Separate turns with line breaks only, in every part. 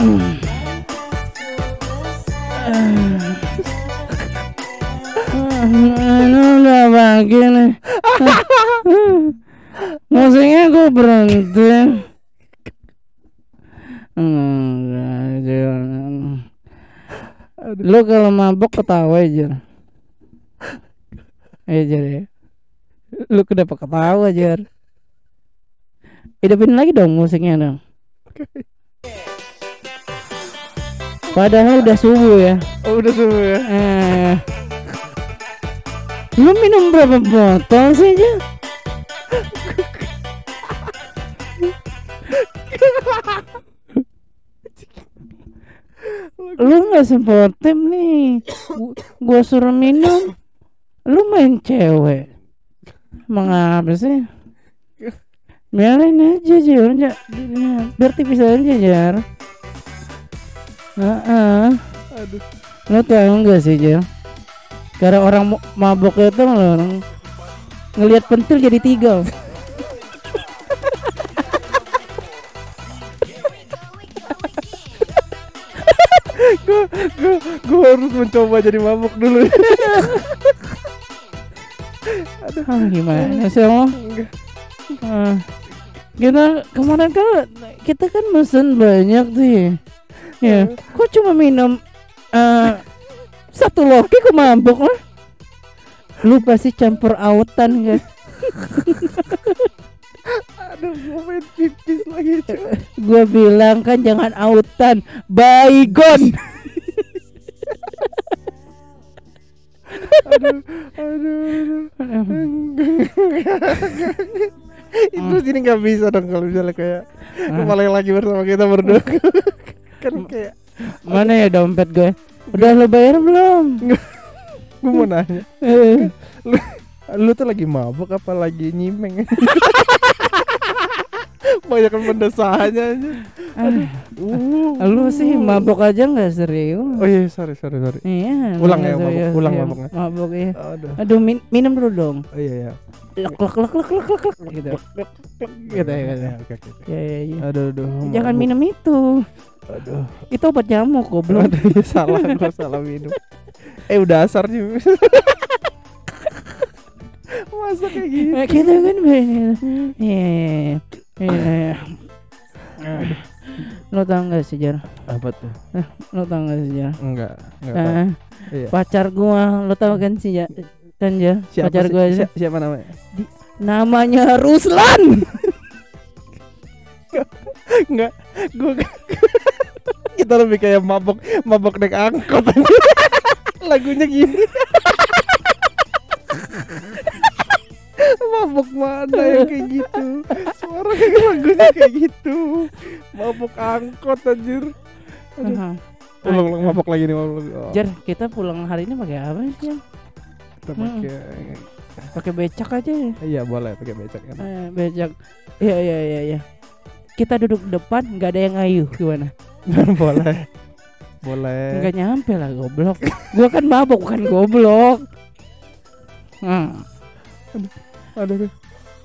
Udah pagi nih. Musiknya gue berhenti. Lu kalau mabok ketawa aja. Eh jadi. Lu kenapa ketawa aja? Hidupin lagi dong musiknya dong. Padahal udah subuh ya.
Oh, udah semua ya.
Eh. Lu minum berapa botol sih aja? Lu nggak sportif nih. Gu- Gua suruh minum. Lu main cewek. Mengapa sih? Biarin aja Jar, Ja- biar tipis aja Jar. Heeh.
Aduh.
Lo tau enggak sih Jel? Karena orang mabok itu lo orang ngelihat pentil jadi tiga.
Gue gue gue harus mencoba jadi mabuk dulu.
Ah, gimana sih lo? Ah, kita kemarin kan kita kan mesen banyak tuh ya. Ya, kok cuma minum eh satu loki kok mabok lah? Lu pasti campur autan kan?
Aduh, gue main pipis lagi. cuy.
Gua bilang kan jangan autan, baygon.
Aduh, aduh, aduh. Itu sini nggak bisa dong kalau misalnya kayak kepala lagi bersama kita berdua. kan kayak
Mana ya dompet gue? Udah lo bayar belum?
gue mau nanya,
Eh,
lu tuh lagi mabuk apa lagi nyimeng? Banyak pendesahannya aja. Uh.
lu sih mabok aja nggak serius?
Oh iya, sorry, sorry, sorry.
Iya. lu
Ulang ya, mabok,
serius,
ulang
iya,
maboknya.
Mabok ya.
Aduh.
Aduh min- minum dulu dong.
Oh iya, iya.
Lek lek lek lek lek lek gitu. Gitu ya, gitu.
Ya, Oke, oke.
Ya, ya, ya.
Aduh, aduh.
Jangan minum itu.
Aduh.
Itu obat nyamuk goblok.
Aduh, iya, salah gua salah minum. Eh udah asar juga. Masa kayak gitu?
Eh, Kita kan bener. Iya. Iya. Aduh. Lo tau gak sih Jar?
Apa tuh?
Lo tau gak sih Jar?
Enggak, enggak tahu.
Eh,
Iya.
pacar gua, lo tau kan sih Jar? Kan Jar?
Siapa
pacar gua
si- siapa namanya?
namanya Ruslan.
Enggak, gua kita lebih kayak mabok mabok naik angkot. Lagunya gini. mabok mana yang kayak gitu? Suara kayak lagunya kayak gitu. Mabok angkot anjir. Ulang, ulang mabok lagi nih mabok. lagi. Oh,
Jar, kita pulang hari ini pakai apa sih?
Kita pakai
Pakai becak aja ya.
Iya boleh pakai becak kan.
Eh, becak. Iya iya iya iya. Kita duduk depan nggak ada yang ngayuh gimana?
boleh. Boleh.
Nggak nyampe lah goblok. gua kan mabok bukan goblok. Hmm.
Aduh. aduh.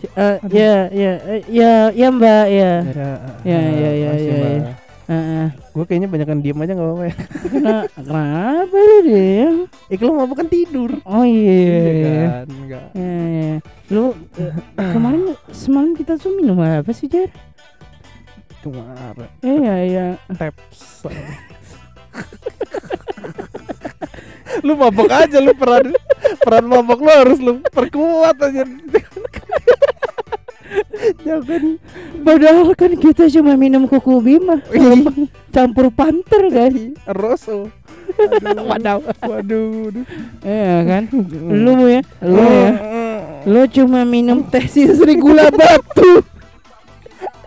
Eh, ya ya eh, ya ya Mbak ya.
Ya,
Ya, ya, ya, ya, ya. Heeh.
Gue kayaknya banyak kan diem aja nggak apa-apa ya.
Kena- kenapa lu dia?
Eh kalau mabuk kan tidur.
Oh iya. iya.
kan? Enggak.
Ya, ya. Lu eh, kemarin semalam kita tuh minum apa sih Jar?
Kemarin
Iya iya.
taps. lu mabok aja lu peran peran mabok lu harus lu perkuat aja. Jangan
Padahal kan kita cuma minum kuku bima campur panter kan.
Rosso. Aduh.
Waduh.
Waduh. aduh.
Iya kan? Lu ya, lu ya. Lu cuma minum teh sisri gula batu.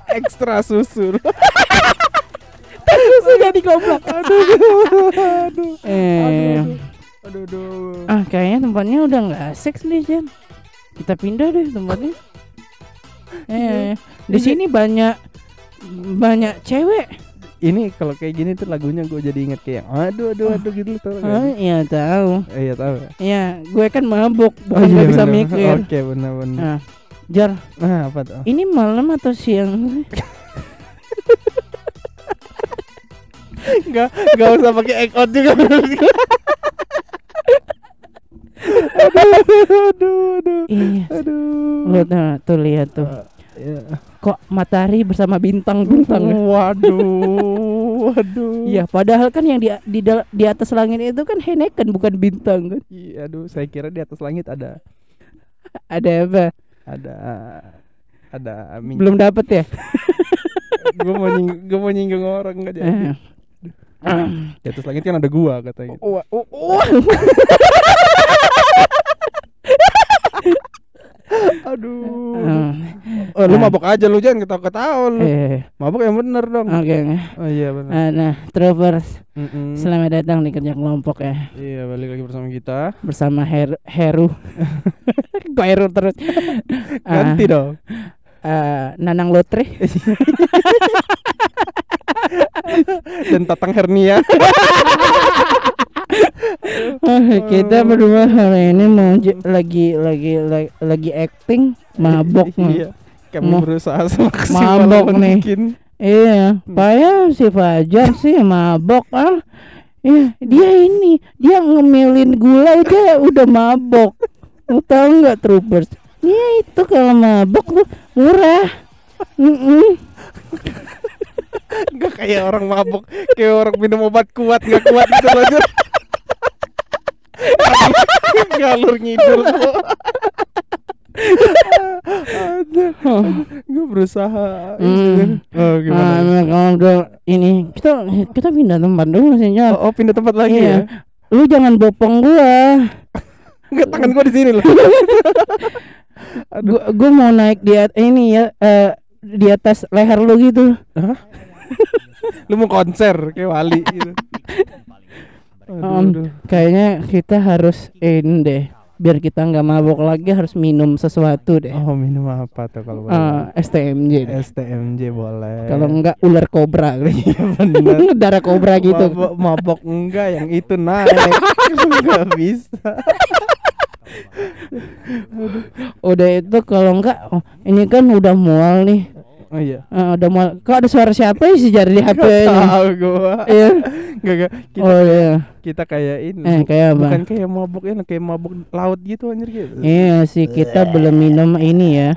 ekstra susu.
Susu jadi goblok.
aduh. Aduh.
Eh.
Aduh. Aduh. aduh.
Ah, kayaknya tempatnya udah nggak asik nih, Jan. Kita pindah deh tempatnya. Eh, di sini banyak banyak cewek.
Ini kalau kayak gini tuh lagunya gue jadi inget kayak aduh aduh aduh gitu tau
Oh, iya tahu.
Eh, iya tahu ya.
Iya, gue kan mabuk,
Oh,
bukan
iya,
nggak bisa
bener.
mikir.
Oke benar benar.
Nah, Jar,
Nah apa tuh?
ini malam atau siang?
Enggak, enggak usah pakai egg out juga menurut. aduh, aduh, aduh,
Iya.
aduh.
Lu tuh, lihat tuh.
Ya.
Kok matahari bersama bintang-bintang ya?
Waduh, waduh.
Iya, padahal kan yang di di, di atas langit itu kan Heineken bukan bintang kan.
Iya, aduh, saya kira di atas langit ada
Ada apa?
ada ada min-
Belum dapet ya?
gua mau nying gua mau nyinggung orang enggak jadi.
Eh.
Di atas langit kan ada gua katanya.
Wah, wah, wah.
Aduh.
Eh,
Oh, lu
Nah.
mabok aja lu jangan ketawa-ketawa lu.
eh,
Mabok yang bener dong.
Oke.
Oh iya benar.
Eh, Nah, Troopers,
Mm-mm.
selamat datang di kerja kelompok ya
Iya, balik lagi bersama kita.
bersama Her Heru. Kok Heru terus?
Ganti dong.
eh, Nanang Lotre.
Dan Tatang Hernia.
Oh, kita berdua hari ini mau lagi lagi lagi, lagi acting mabok nih.
Iya. Kami
Mau-
berusaha semaksimal
mabok nih.
mungkin.
Iya, payah si Fajar sih mabok ah. Iya, dia ini dia ngemilin gula aja udah mabok. Lu tahu nggak troopers? Iya itu kalau mabok tuh murah. Mm-mm.
Enggak kayak orang mabok, kayak orang minum obat kuat nggak kuat gitu loh. Ngalur ngidul
Oh.
gue berusaha.
Hmm.
Oh
Ah,
gimana?
nah, kalau udah ini kita kita pindah tempat dulu sih Jan.
Oh, oh, pindah tempat lagi
Iya.
ya?
Lu jangan bopong gua.
Enggak tangan gue di sini loh.
Gua, gua mau naik di ini ya eh, di atas leher lu gitu.
Lu mau konser kayak Wali gitu. Aduh,
Om,
aduh.
kayaknya kita harus ini deh. Biar kita nggak mabok lagi harus minum sesuatu deh.
Oh minum apa tuh kalau boleh?
Eh, STMJ deh.
STMJ boleh.
Kalau enggak ular kobra
Iya
darah kobra gitu.
Mabok, mabok enggak yang itu naik. enggak bisa.
Udah itu kalau enggak oh, ini kan udah mual nih.
Oh iya.
Eh, udah mual. Kok ada suara siapa sih jari di HP ini?
tahu gua.
Iya.
Enggak enggak. Kita,
Oh iya.
kita kayak ini.
Eh kayak apa?
Bukan kayak mabuk ya, kayak mabuk laut gitu anjir gitu.
Iya sih kita belum minum ini ya.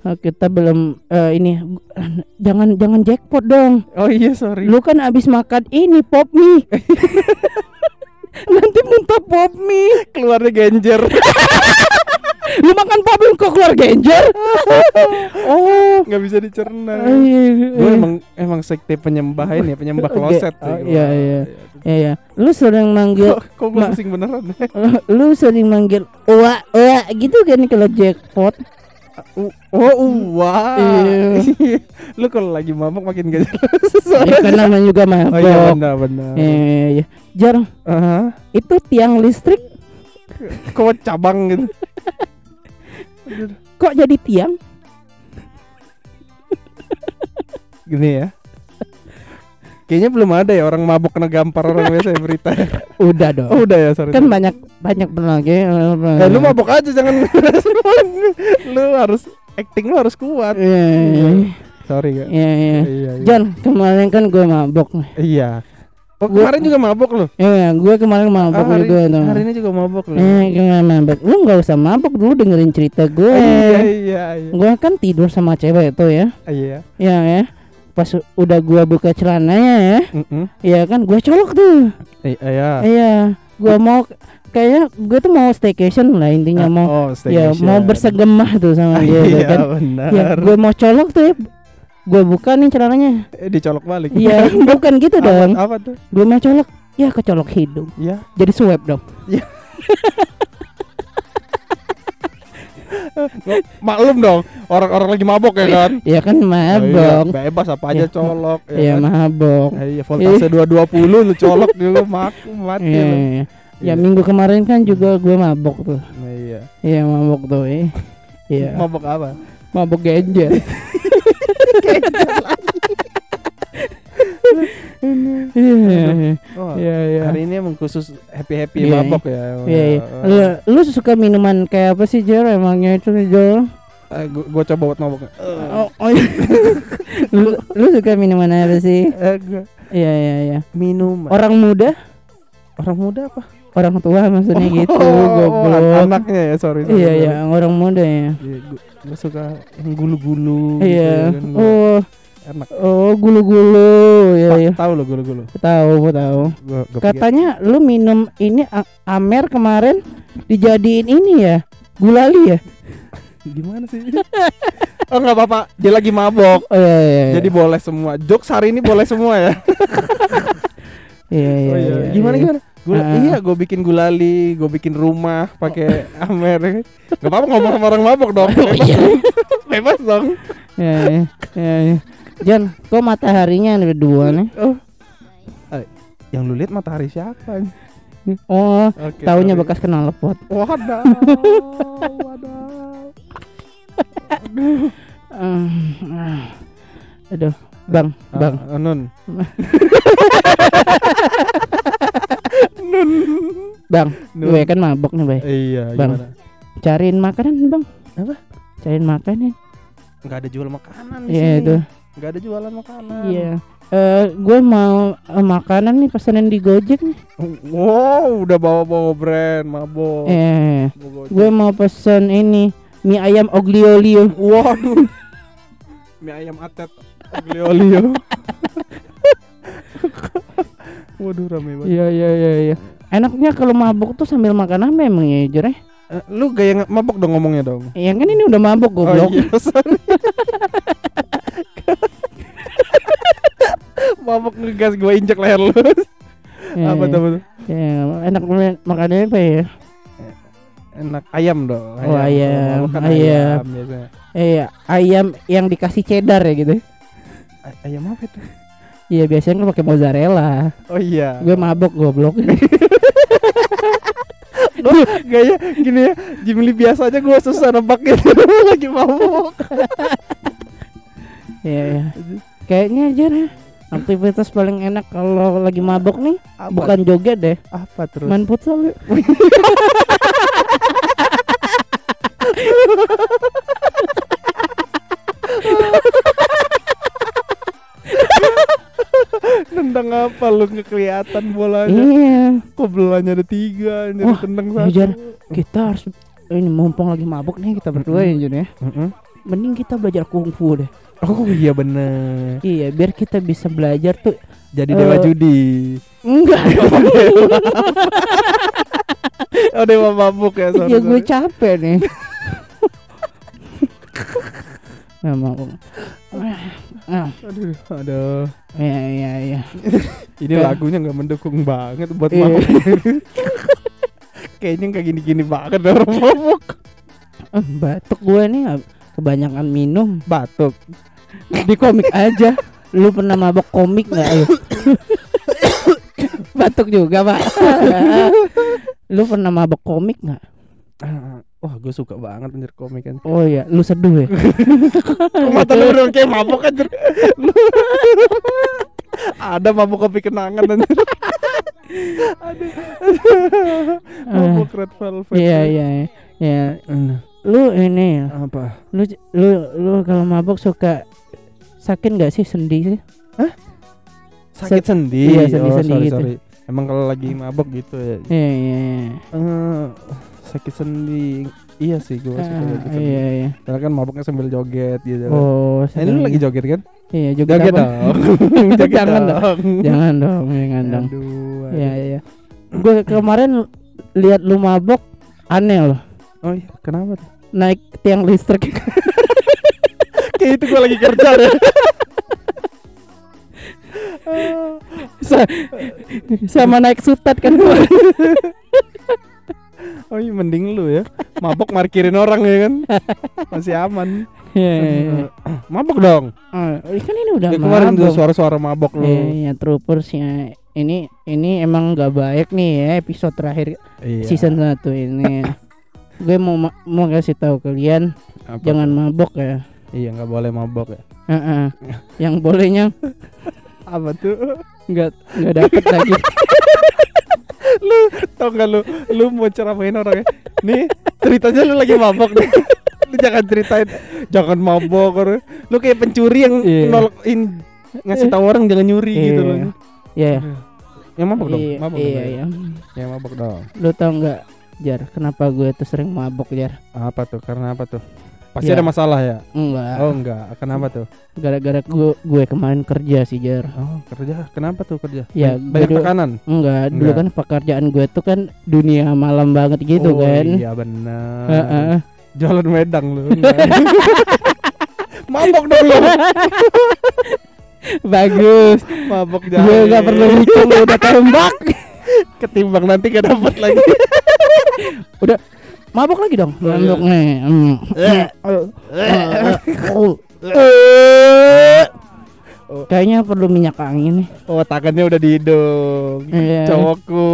Eh, Kita belum eh, ini jangan jangan jackpot dong.
Oh iya sorry.
Lu kan abis makan ini pop mie. Nanti muntah pop mie.
keluarnya genjer.
Lu makan pop kok keluar genjer? oh.
Enggak bisa dicerna.
Iya,
Gue
iya.
emang emang sekte penyembah ini ya, penyembah kloset sih
Oh,
gua.
iya, iya. Iya, iya. Lu sering manggil
Kok, kok
Ma-
pusing beneran
lu sering manggil wa wa gitu kan kalau jackpot.
U- Oh, wah.
Iya.
Lu kalau lagi mabok makin gak jelas.
Ya kan namanya juga mabok.
Oh iya benar benar.
Iya, iya, iya. Jar,
Aha.
itu tiang listrik
Kok cabang gitu.
Kok jadi tiang?
Gini ya. Kayaknya belum ada ya orang mabok kena gampar orang biasa ya berita.
Udah dong.
Oh udah ya sorry.
kan
sorry.
banyak banyak lagi.
Eh, lu mabok aja jangan lu harus acting lu harus kuat.
Iya, iya,
Sorry gak?
iya, iya.
Iya. iya.
Jan, kemarin kan gue mabok nih.
Iya. Oh
Gua-
kemarin juga mabok lu?
Iya, gue kemarin mabok
Ah, hari,
juga tuh.
hari ini juga mabok lu?
Eh, gimana mabok? Lu nggak usah mabok dulu dengerin cerita gue.
Iya iya iya.
Gue kan tidur sama cewek itu ya.
Iya.
Ya ya. Pas udah gua buka celananya ya,
Mm-mm.
ya kan gue colok tuh.
I- Iya.
Iya, gua mau kayaknya gue tuh mau staycation lah intinya
Ah,
mau
oh,
ya mau bersegemah tuh sama dia
Iya
kan.
benar.
Ya, gue mau colok tuh ya. Gue buka nih celananya.
Eh, dicolok balik.
Iya, bukan gitu
Apa-
dong.
Apa tuh?
Gue mau colok, ya kecolok hidung.
Iya.
Jadi swab dong.
Maklum dong, orang-orang lagi mabok ya kan?
Ya kan mabok.
Iya, bebas apa aja
Ya.
colok ya
Iya
kan?
mabok.
Eh, Iya, voltase 220 lu colok juga mak mati
Iya, iya. Ya
Iya.
minggu kemarin kan juga gue mabok tuh.
Nah, iya.
Iya mabok tuh. eh. Iya.
Mabok apa?
mabok genjer. Iya, iya, iya.
Hari ini emang khusus happy-happy
Iya,
mabok ya.
Iya, iya. Lu, lu suka minuman kayak apa sih Jor? Emangnya itu Jor?
Eh, gua, gua coba buat mabok.
Oh, oh iya. lu, lu suka minuman apa sih?
Eh,
Iya iya iya.
Minum.
Orang muda,
Orang muda apa?
Orang tua maksudnya gitu,
Oh,
goblok.
anaknya ya, sorry. sorry,
Iya iya, orang muda ya.
Iya, gua suka yang gulu-gulu
Iya.
gitu kan, gua
Oh,
enak.
oh gulu-gulu. Iya iya.
Tahu lo gulu-gulu.
Tahu, gua tahu. Katanya lu minum ini Amer kemarin dijadiin ini ya. Gulali ya?
gimana sih? oh nggak apa-apa, dia lagi mabok.
Oh iya iya. iya.
Jadi boleh semua. Jokes hari ini boleh semua ya.
iya iya.
oh iya.
iya,
Gimana
iya.
gimana?
Ah.
iya, gue bikin gulali, gue bikin rumah pakai Amer. Gak apa-apa ngomong sama orang mabok dong.
Oh iya.
Bebas dong.
Iya iya. Iya iya. Jan, kok mataharinya ada dua nih?
Oh. Eh, yang lu lihat matahari siapa?
Oh, taunya
sorry.
bekas kena lepot.
Wadah. Wadah.
Aduh, Bang, Bang.
Ah, Nun.
Bang,
Nun.
gue kan mabok nih, Bay.
Iya,
Bang.
gimana?
Cariin makanan, Bang.
Apa?
Cariin makanan.
Nggak ada jual makanan di
Iya
sini.
itu.
Nggak ada jualan makanan.
Iya. Eh, gue mau eh, makanan nih pesanin di Gojek nih.
Wow, udah bawa-bawa brand mabok.
Eh, gue mau pesen ini mie ayam oglio olio.
Waduh. Mie ayam atet olio olio. Waduh rame banget.
Iya iya iya iya. Enaknya kalau mabuk tuh sambil makan apa emang ya, Jor? ya?
Eh, lu gaya mabok dong ngomongnya dong.
Ya kan ini udah mabuk
Oh
goblok.
iya, sorry. mabok ngegas gue injek leher lu.
Ya,
apa tuh? apa tuh?
ya, enak makannya apa ya?
Enak ayam dong.
Oh, ayam,
Mabok kan
ayam. Eh, ayam yang dikasih cheddar ya gitu.
Ay- ayam apa itu?
Iya biasanya kan pakai mozzarella.
Oh iya.
Gue mabok goblok.
Gue gaya gini ya, Jimli biasa aja gue susah nebak gitu lagi mabok.
Iya iya. Kayaknya Jor ya, aktivitas paling enak kalau lagi mabok nih
Apa?
bukan joget deh,
apa terus?
main futsal. Yuk.
Nendang apa lu nggak kelihatan bolanya?
Iya.
Kok bolanya ada tiga, ini tendang
iya,
satu.
Jar. Kita harus ini mumpung lagi mabok nih kita berdua ya Jun ya. Mending kita belajar kungfu deh.
Oh iya bener.
Iya, biar kita bisa belajar tuh.
Jadi dewa
Eh,
judi.
Enggak.
Oh dewa mabuk ya sorry.
ya gue capek nih. Ah,
Aduh, aduh.
Iya iya iya.
Ini
Kayak-
lagunya nggak mendukung banget buat
Iya.
mabuk. Kayaknya nggak gini-gini banget orang mabuk.
Eh, batuk gue nih ah, kebanyakan minum
Batuk.
di komik aja. Lu pernah mabok komik nggak? Ayo. batuk juga pak. Lu pernah mabok komik nggak?
Ah, Wah, gue suka banget anjir komik kan.
Oh iya, lu seduh ya?
Mata lu udah kayak mabuk anjir. Ada mabuk kopi kenangan anjir. Aduh. mabuk red velvet.
Iya iya iya. Lu ini
Apa?
lu lu lu kalau mabok suka sakit nggak sih sendi sih?
Sakit sendi.
Iya, sendi-sendi
oh, sorry,
gitu.
sorry. Emang kalau lagi mabuk gitu ya.
Iya iya iya.
Eh, sakit sendi. Iya sih gue suka
Ah,
sakit sendi.
iya iya.
Karena kan mabuknya sambil joget gitu.
Oh,
Nah, ini lu lagi joget kan?
Iya, joget,
Joget
apa?
dong.
Jangan dong. Jangan dong, jangan dong.
Aduh.
Iya iya. Gue kemarin lihat lu mabok aneh loh.
Oh iya, kenapa tuh?
Naik tiang listrik.
Kayak itu gue lagi kerja deh.
Sa- sama naik sutat kan.
Oh iya mending lu ya Mabok markirin orang ya kan Masih aman
Iya iya, iya.
Mabok dong
Oh, kan ini udah
ya, Kemarin tuh
mabok.
suara-suara mabok lu
Iya, iya, troopers ya. Ini ini emang nggak baik nih ya episode terakhir
Iya.
season 1 ini. Gue mau ma- mau kasih tahu kalian
Apa?
jangan mabok ya.
Iya nggak boleh mabok ya
Heeh. Yang bolehnya
Apa tuh
nggak nggak dapet lagi.
Tau gak lu Lu mau ceramain orang ya Nih ceritanya lu lagi mabok nih Lu jangan ceritain Jangan mabok Lu kayak pencuri yang
Iya.
nolokin Ngasih tahu orang jangan nyuri gitu
Iya.
loh
Ya,
Yang mabok dong,
iya,
mabok
iya, iya.
Yang mabok dong.
Lu tau nggak, Jar? Kenapa gue tuh sering mabok, Jar?
Apa tuh? Karena apa tuh? Pasti
Ya.
ada masalah ya?
Enggak.
Oh enggak, kenapa tuh?
Gara-gara gue gue kemarin kerja sih, Jar.
Oh kerja, kenapa tuh kerja?
Ya,
Banyak
dulu-
tekanan?
Enggak, dulu
Enggak.
kan pekerjaan gue tuh kan dunia malam banget gitu
oh,
kan.
Iya benar.
Heeh.
Jalan Medang lu. mabok dong lu.
Bagus.
Mabok jalan.
gue nggak perlu hitung udah tembak.
ketimbang nanti gak dapat lagi.
Mabok lagi dong.
Oh, iya.
Mabok nih. Hmm.
Eh.
Oh. Kayaknya perlu minyak angin nih.
Oh tangannya udah di hidung.
Iya.
Cowokku.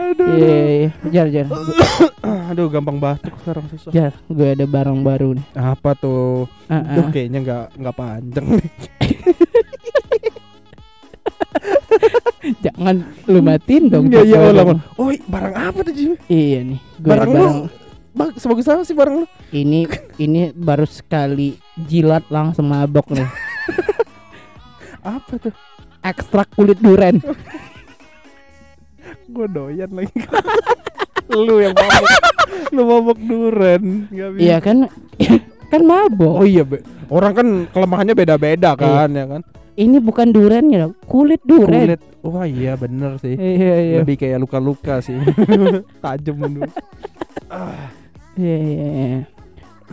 Aduh.
Iya, iya. Jar, jar,
Aduh gampang batuk sekarang susah.
jar. Gue ada barang baru nih.
Apa tuh?
Ah,
Duh
ah.
kayaknya nggak nggak panjang nih.
Jangan lu matiin dong.
Iya iya ulang. Oh barang apa tuh Jimmy?
Iya nih. Gue
Barang
ada
lu?
barang.
Bang, sebagus apa sih barang lu?
Ini ini baru sekali jilat langsung mabok nih.
Apa tuh?
Ekstrak kulit duren.
Gue doyan lagi. lu yang mabok. lu mabok duren.
Iya kan? kan mabok.
Oh iya, Be. orang kan kelemahannya beda-beda kan ya kan.
Ini bukan durennya, kulit duren.
Kulit. Wah iya bener sih.
Iya iya.
Lebih kayak luka-luka sih. Tajam dulu.
Iya iya. iya.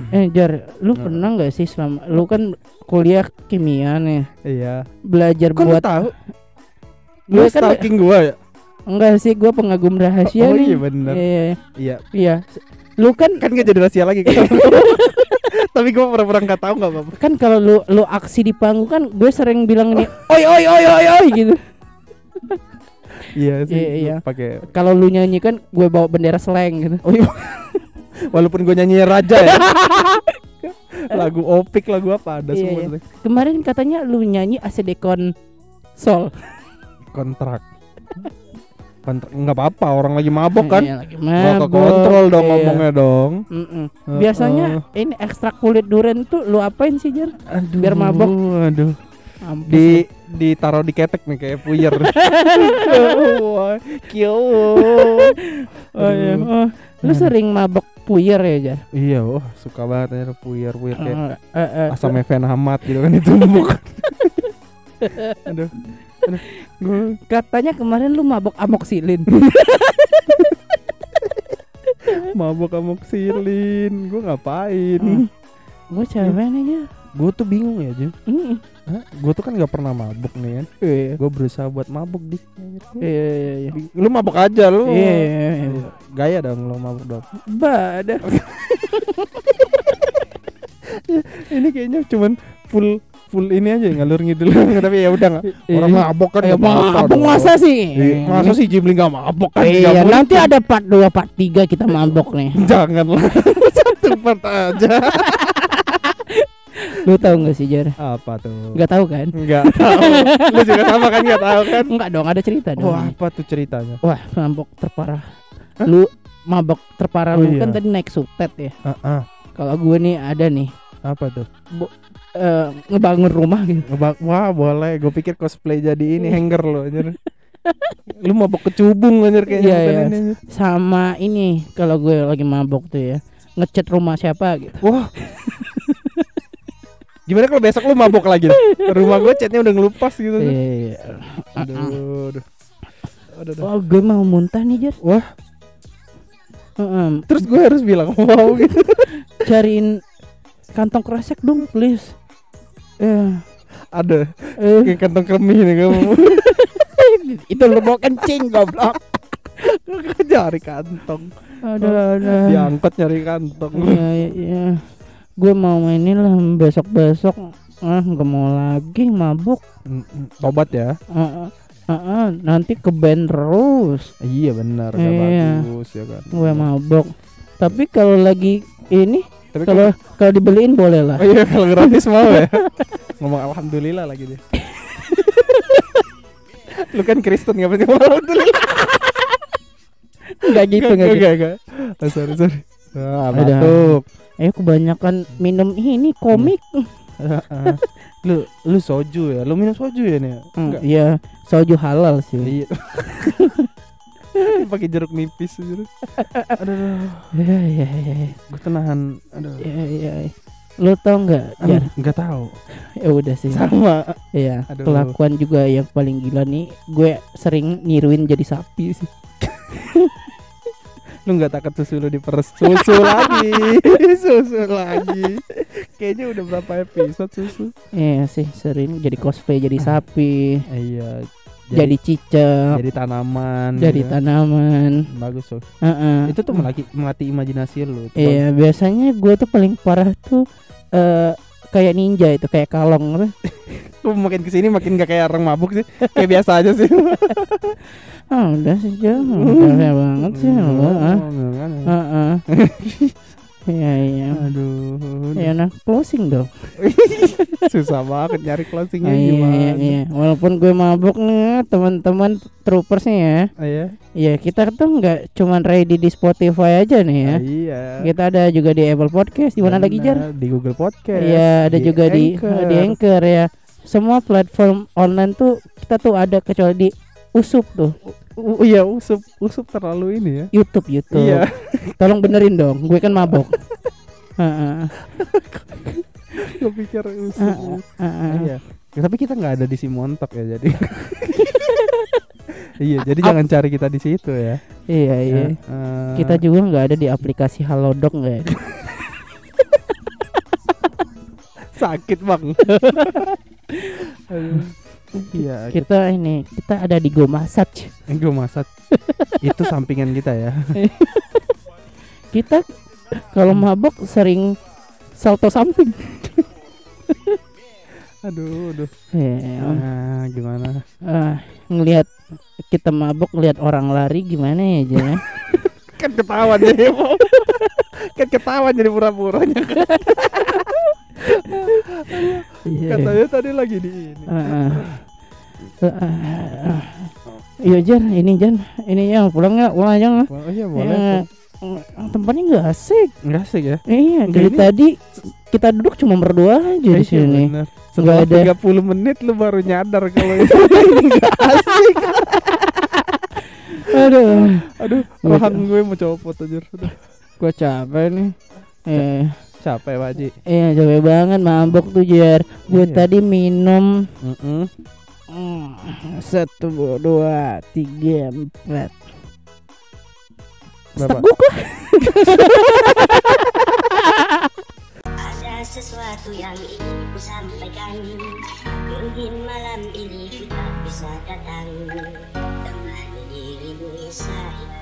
Eh Jar, lu
Hmm.
pernah nggak sih selama lu kan kuliah kimia nih,
Iya.
belajar
Kok
buat
tahu?
Gue
Lu
kan-
stalking gua ya?
enggak sih gua pengagum rahasia
oh
nih.
iya bener.
Iya, iya,
Iya.
iya. Lu kan
Kan gak jadi rahasia lagi kan. Tapi gua pura-pura gak tahu gak apa-apa.
kan kalau lu lu aksi di panggung kan gue sering bilang nih, oi oi oi oi oi gitu.
Iya sih.
Iya, iya.
Pakai
Kalau lu nyanyi kan gue bawa bendera slang gitu.
Oh iya. Walaupun gue nyanyi raja ya. lagu opik lagu apa ada
Iya,
semua
iya. Kemarin katanya lu nyanyi ACDCon Sol.
kontrak. Nggak apa-apa orang lagi mabok kan.
Iya, lagi mabok.
kontrol dong
Iya.
ngomongnya dong.
Mm-mm.
Heeh.
Biasanya ini ekstrak kulit duren tuh lu apain sih Jar?
aduh,
biar mabok.
Aduh. Di ditaruh di ketek nih kayak puyer. Kyo.
Oh, iya. Oh, lu sering mabok puyer ya Jar?
Iya, wah suka banget ya puyer puyer kayak
Eh, eh, eh,
asam Evan Ahmad gitu kan ditumbuk. aduh.
Katanya kemarin lu mabok amoxilin.
mabok amoksilin. Gua ngapain?
Hmm. gue cewek nih Jar.
Gue tuh bingung ya, Jim.
Mm.
Gue tuh kan gak pernah mabuk nih kan.
Iya.
Gue berusaha buat mabuk dik.
Iya iya iya.
Lu mabuk aja lu.
Iya, iya, iya.
Gaya dong lu mabuk dong.
Badah.
Ini kayaknya cuman full full ini aja ngalur ngidul tapi ya udah nggak orang
Iya.
mabok kan
Eh,
apa-apa
mabok
dong.
masa sih?
Iya, masa sih Jimli nggak mabok kan
Iya, nanti
mungkin.
ada part 2, part 3 kita mabok nih.
jangan lah satu part aja
Lu tahu nggak sih Jar?
apa tuh
Nggak tahu kan?
nggak tahu lu juga sama kan nggak tahu kan
Enggak dong, ada cerita dong.
wah apa tuh ceritanya
Wah, mabok terparah. Lu mabok terparah
Oh,
lu
iya.
kan tadi naik sutet ya.
Ah, ah.
Kalau gue nih ada nih
apa tuh
eh, ngebangun rumah gitu.
Ngebak wah boleh gue pikir cosplay jadi ini hanger lo anjir lu mabok kecubung anjir kayaknya
Iya, iya.
ini, anjir.
Sama ini kalau gue lagi mabok tuh ya ngecat rumah siapa gitu.
wah gimana kalau besok lu mabok lagi rumah gue catnya udah ngelupas gitu tuh.
Iya.
aduh aduh aduh, aduh.
Oh, gue mau muntah nih, Jar.
Wah.
Heeh,
terus gue harus bilang wow gitu
cariin kantong kresek dong, please. Eh,
ada
eh,
kayak kantong kemih nih kamu
itu lu mau kencing goblok.
cari kantong
Aduh, aduh.
diangkut nyari kantong
Iya, iya. Gue mau mainin lah besok-besok. Ah, nggak mau lagi mabuk.
Tobat ya
ah, ah, ah, nanti ke band terus.
iya benar
Iya.
bagus ya kan
Gue mabuk. Tapi kalau lagi ini,
tapi
kalau kalau dibeliin boleh lah.
Oh iya kalau gratis mau ya. Ngomong alhamdulillah lagi dia. Lu kan Kristen ngapain ngomong alhamdulillah?
Enggak gitu, enggak gitu.
Enggak, enggak. Oh, sorry, sorry. Ah, batuk.
Eh kebanyakan minum ini komik.
Heeh. lu lu soju ya? Lu minum soju ya nih?
Hmm, Iya, soju halal sih.
Iya. Pakai jeruk nipis jeruk. Aduh,
Iya, iya, iya.
gue tenahan. Aduh.
Iya, iya. iya. Lu tau nggak?
Aduh,
Jar?
nggak tahu.
Ya udah sih.
Sama.
Iya,
Aduh.
kelakuan juga yang paling gila nih. Gue sering niruin jadi sapi sih.
Lu nggak takut susu lu diperes susu lagi. susu lagi. Kayaknya udah berapa episode susu?
Iya sih, sering jadi cosplay jadi sapi,
Eh, iya.
Jadi, cicak,
jadi tanaman.
jadi
gitu.
tanaman.
Bagus tuh.
Heeh.
Itu tuh melatih melatih imajinasi lu. Tuh,
Iya, biasanya gue tuh paling parah tuh eh kayak ninja itu, kayak kalong tuh.
Lu makin ke sini makin gak kayak orang mabuk sih. Kayak biasa aja sih.
Ah, udah sih, jangan. Parah banget sih. lu, ah. Heeh. Iya, iya.
Aduh.
Ya nah, closing dong.
Susah banget nyari closingnya
Ah, iya,
gimana.
iya, iya. Walaupun gue mabuk nih, teman-teman troopers nih ya.
Ah, iya.
Ya kita tuh nggak cuman ready di Spotify aja nih ya.
Ah, iya.
Kita ada juga di Apple Podcast. Di mana lagi Jar?
Di Google Podcast.
Iya, ada juga di di Anchor ya. Semua platform online tuh kita tuh ada kecuali di Usup tuh.
Uh, iya, usup usup terlalu ini ya.
YouTube, YouTube.
Iya.
Tolong benerin dong, gue kan mabok. Heeh.
Gue pikir usup. Iya. Ya, tapi kita nggak ada di si montok ya jadi. iya, jadi jangan cari kita di situ ya.
Iya, iya.
Eh,
Kita juga nggak ada di aplikasi Halodoc nggak ya?
sakit bang. Iya,
Kita ini, kita ada di Go Massage.
gue masak. Itu sampingan kita ya.
Kita kalau mabok sering salto samping.
Aduh, aduh.
Ya,
Nah, gimana?
ah, ngelihat kita mabok ngelihat orang lari gimana ya aja ya?
Kan ketahuan jadi kan ketahuan jadi pura-puranya.
Iya.
Katanya tadi lagi di ini.
Ah, ah. Iya Jan, ini Jan, ini yang pulang nggak? Pulang aja nggak?
Oh iya
Ya,
boleh.
mm, tempatnya nggak asik.
Enggak sih ya.
Iya,
Nggak,
dari
ini-
tadi kita duduk cuma berdua aja di
Iya,
sini. Nggak
Setelah
ada.
30 menit lu baru nyadar kalau itu enggak asik.
Aduh,
Aduh,
Nggak,
rahang gue mau copot aja.
Gua capek nih. Eh,
capek Pak Haji.
iya capek banget mabok tuh Jar. Gue
Iya.
tadi minum
Heeh.
mm, Hmm. Satu, dua, tiga, empat. Stek kuku.
Ada sesuatu yang ingin ku sampaikan. Mungkin malam ini kita bisa datang. Temani dirimu saya.